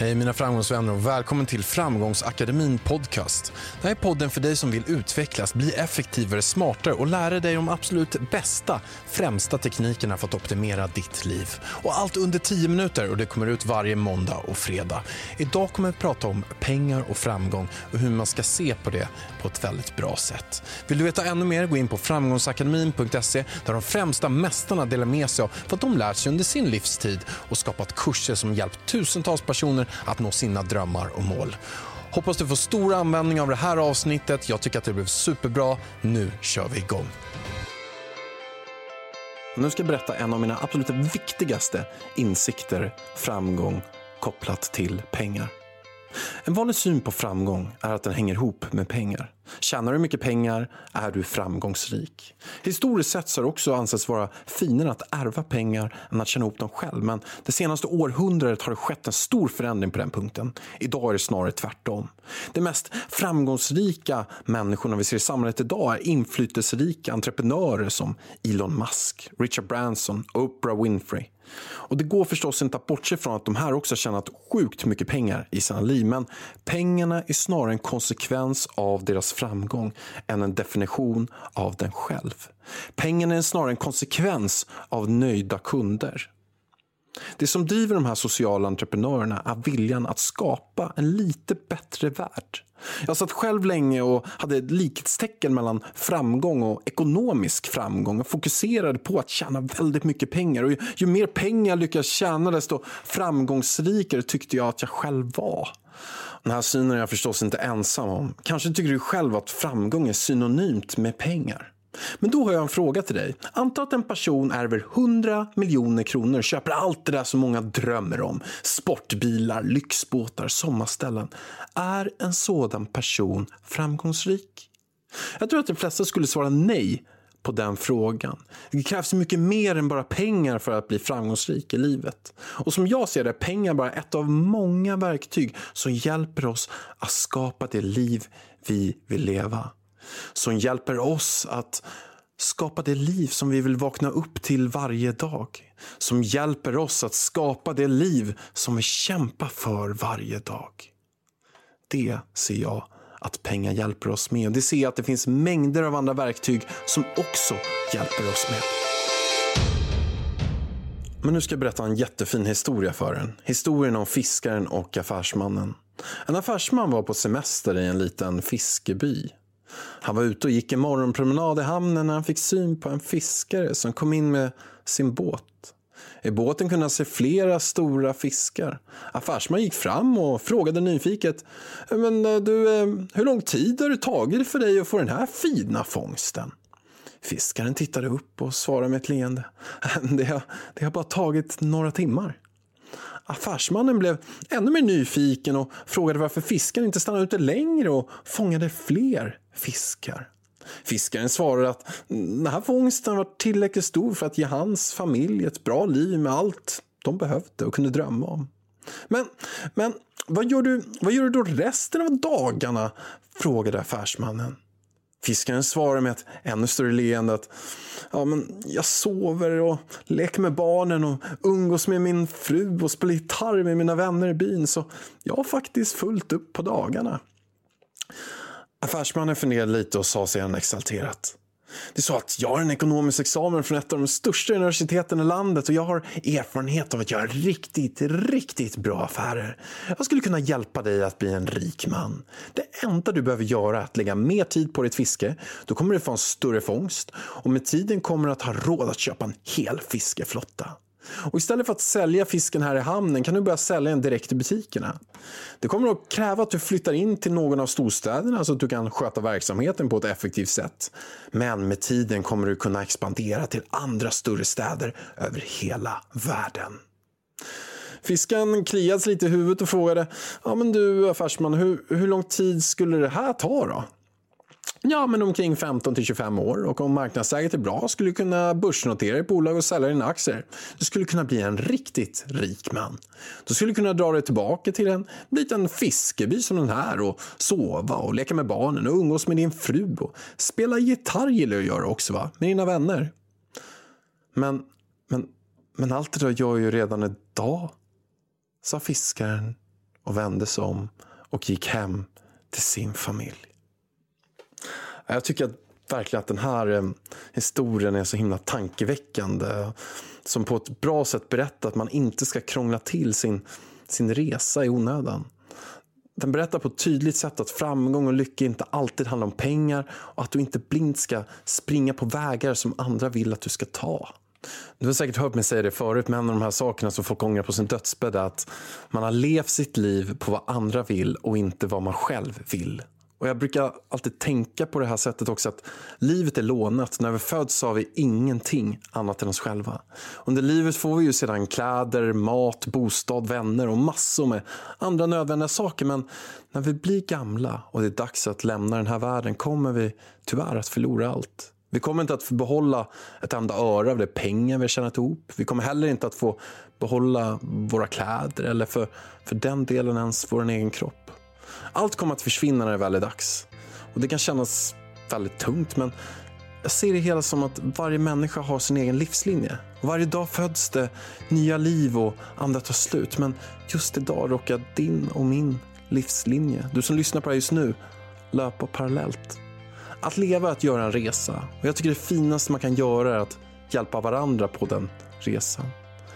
Hej mina framgångsvänner och välkommen till Framgångsakademin podcast. Det här är podden för dig som vill utvecklas, bli effektivare, smartare och lära dig de absolut bästa, främsta teknikerna för att optimera ditt liv. Och allt under 10 minuter och det kommer ut varje måndag och fredag. Idag kommer vi prata om pengar och framgång och hur man ska se på det på ett väldigt bra sätt. Vill du veta ännu mer, gå in på framgångsakademin.se där de främsta mästarna delar med sig av vad de lärt sig under sin livstid och skapat kurser som hjälpt tusentals personer att nå sina drömmar och mål. Hoppas du får stor användning av det här avsnittet. Jag tycker att det blev superbra. Nu kör vi igång. Nu ska jag berätta en av mina absolut viktigaste insikter, framgång kopplat till pengar. En vanlig syn på framgång är att den hänger ihop med pengar. Tjänar du mycket pengar är du framgångsrik. Historiskt sett så har det också ansetts vara finare att ärva pengar än att tjäna ihop dem själv. Men det senaste århundradet har det skett en stor förändring på den punkten. Idag är det snarare tvärtom. De mest framgångsrika människorna vi ser i samhället idag är inflytelserika entreprenörer som Elon Musk, Richard Branson Oprah Winfrey. Och Det går förstås inte att bortse från att de här också har tjänat sjukt mycket pengar i sina liv. Men pengarna är snarare en konsekvens av deras framgång än en definition av den själv. Pengarna är snarare en konsekvens av nöjda kunder. Det som driver de här sociala entreprenörerna är viljan att skapa en lite bättre värld. Jag satt själv länge och hade ett likhetstecken mellan framgång och ekonomisk framgång och fokuserade på att tjäna väldigt mycket pengar. Och ju, ju mer pengar jag lyckades tjäna desto framgångsrikare tyckte jag att jag själv var. Den här synen är jag förstås inte ensam om. Kanske tycker du själv att framgång är synonymt med pengar. Men då har jag en fråga till dig. Anta att en person ärver 100 miljoner kronor och köper allt det där som många drömmer om. Sportbilar, lyxbåtar, sommarställen. Är en sådan person framgångsrik? Jag tror att de flesta skulle svara nej på den frågan. Det krävs mycket mer än bara pengar för att bli framgångsrik i livet. Och som jag ser det är pengar bara ett av många verktyg som hjälper oss att skapa det liv vi vill leva som hjälper oss att skapa det liv som vi vill vakna upp till varje dag. Som hjälper oss att skapa det liv som vi kämpar för varje dag. Det ser jag att pengar hjälper oss med. Och det ser jag att det finns mängder av andra verktyg som också hjälper oss med. Men nu ska jag berätta en jättefin historia för en. Historien om fiskaren och affärsmannen. En affärsman var på semester i en liten fiskeby. Han var ute och gick en morgonpromenad i hamnen när han fick syn på en fiskare som kom in med sin båt. I båten kunde han se flera stora fiskar. Affärsman gick fram och frågade nyfiket. Men eh, du, eh, hur lång tid har det tagit för dig att få den här fina fångsten? Fiskaren tittade upp och svarade med ett leende. Det har, det har bara tagit några timmar. Affärsmannen blev ännu mer nyfiken och frågade varför fiskaren inte stannade ute längre och fångade fler fiskar. Fiskaren svarade att den här fångsten var tillräckligt stor för att ge hans familj ett bra liv med allt de behövde och kunde drömma om. Men, men vad, gör du, vad gör du då resten av dagarna? frågade affärsmannen. Fiskaren svarar med ett ännu större leende att ja, men jag sover och leker med barnen och umgås med min fru och spelar gitarr med mina vänner i byn så jag har faktiskt fullt upp på dagarna. Affärsmannen funderade lite och sa sedan exalterat. Det är så att jag har en ekonomisk examen från ett av de största universiteten i landet och jag har erfarenhet av att göra riktigt, riktigt bra affärer. Jag skulle kunna hjälpa dig att bli en rik man. Det enda du behöver göra är att lägga mer tid på ditt fiske. Då kommer du få en större fångst och med tiden kommer du att ha råd att köpa en hel fiskeflotta. Och istället för att sälja fisken här i hamnen kan du börja sälja den direkt i butikerna. Det kommer att kräva att du flyttar in till någon av storstäderna så att du kan sköta verksamheten på ett effektivt sätt. Men med tiden kommer du kunna expandera till andra större städer över hela världen. Fisken kliade sig lite i huvudet och frågade ja, men du affärsman, hur, hur lång tid skulle det här ta då? Ja, men omkring 15 till 25 år och om marknadsläget är bra skulle du kunna börsnotera ditt bolag och sälja dina aktier. Du skulle kunna bli en riktigt rik man. Du skulle kunna dra dig tillbaka till en liten fiskeby som den här och sova och leka med barnen och umgås med din fru och spela gitarr gillar du att göra också va, med dina vänner. Men, men, men allt det där gör jag ju redan idag, sa fiskaren och vände sig om och gick hem till sin familj. Jag tycker att, verkligen att den här eh, historien är så himla tankeväckande. Som på ett bra sätt berättar att man inte ska krångla till sin, sin resa i onödan. Den berättar på ett tydligt sätt att framgång och lycka inte alltid handlar om pengar och att du inte blint ska springa på vägar som andra vill att du ska ta. Du har säkert hört mig säga det förut, men en av de här sakerna som folk ångrar på sin dödsbädd är att man har levt sitt liv på vad andra vill och inte vad man själv vill. Och Jag brukar alltid tänka på det här sättet också att livet är lånat. När vi föds har vi ingenting annat än oss själva. Under livet får vi ju sedan kläder, mat, bostad, vänner och massor med andra nödvändiga saker. Men när vi blir gamla och det är dags att lämna den här världen kommer vi tyvärr att förlora allt. Vi kommer inte att få behålla ett enda öre av de pengar vi har tjänat ihop. Vi kommer heller inte att få behålla våra kläder eller för, för den delen ens vår egen kropp. Allt kommer att försvinna när det väl är dags. Och Det kan kännas väldigt tungt men jag ser det hela som att varje människa har sin egen livslinje. Varje dag föds det nya liv och andra tar slut. Men just idag råkar din och min livslinje, du som lyssnar på det här just nu, löpa parallellt. Att leva är att göra en resa. Och jag tycker det finaste man kan göra är att hjälpa varandra på den resan.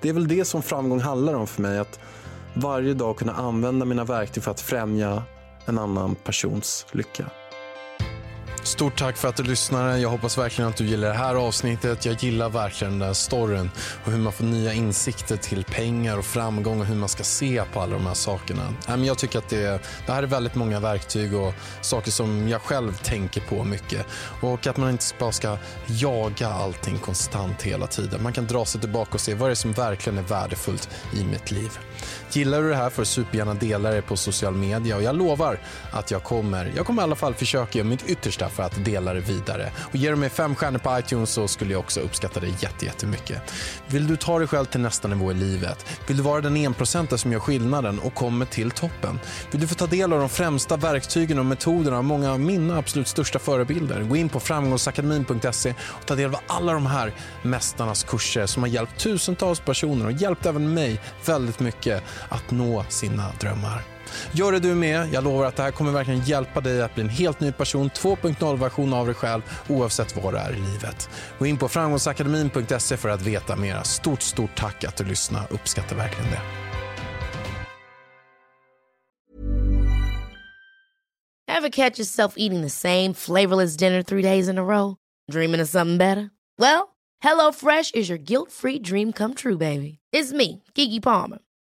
Det är väl det som framgång handlar om för mig. Att varje dag kunna använda mina verktyg för att främja en annan persons lycka. Stort tack för att du lyssnade. Jag hoppas verkligen att du gillar det här avsnittet. Jag gillar verkligen den här storyn och hur man får nya insikter till pengar och framgång och hur man ska se på alla de här sakerna. Jag tycker att det, det här är väldigt många verktyg och saker som jag själv tänker på mycket. Och att man inte bara ska jaga allting konstant hela tiden. Man kan dra sig tillbaka och se vad det är som verkligen är värdefullt i mitt liv. Gillar du det här får du supergärna dela det på social media och jag lovar att jag kommer, jag kommer i alla fall försöka göra mitt yttersta för att dela det vidare. Och ger du mig fem stjärnor på iTunes så skulle jag också uppskatta det jättemycket. Vill du ta dig själv till nästa nivå i livet? Vill du vara den enprocentare som gör skillnaden och kommer till toppen? Vill du få ta del av de främsta verktygen och metoderna av många av mina absolut största förebilder? Gå in på framgångsakademin.se och ta del av alla de här mästarnas kurser som har hjälpt tusentals personer och hjälpt även mig väldigt mycket att nå sina drömmar. Gör det du med. Jag lovar att det här kommer verkligen hjälpa dig att bli en helt ny person, 2.0-version av dig själv, oavsett var du är i livet. Gå in på framgångsakademin.se för att veta mer. Stort, stort tack att du lyssnade. Uppskattar verkligen det. Have catch yourself eating the same flavorless dinner three days in a row? Dreaming of something better? Well, hello fresh is your guilt free dream come true, baby. It's me, Gigi Palmer.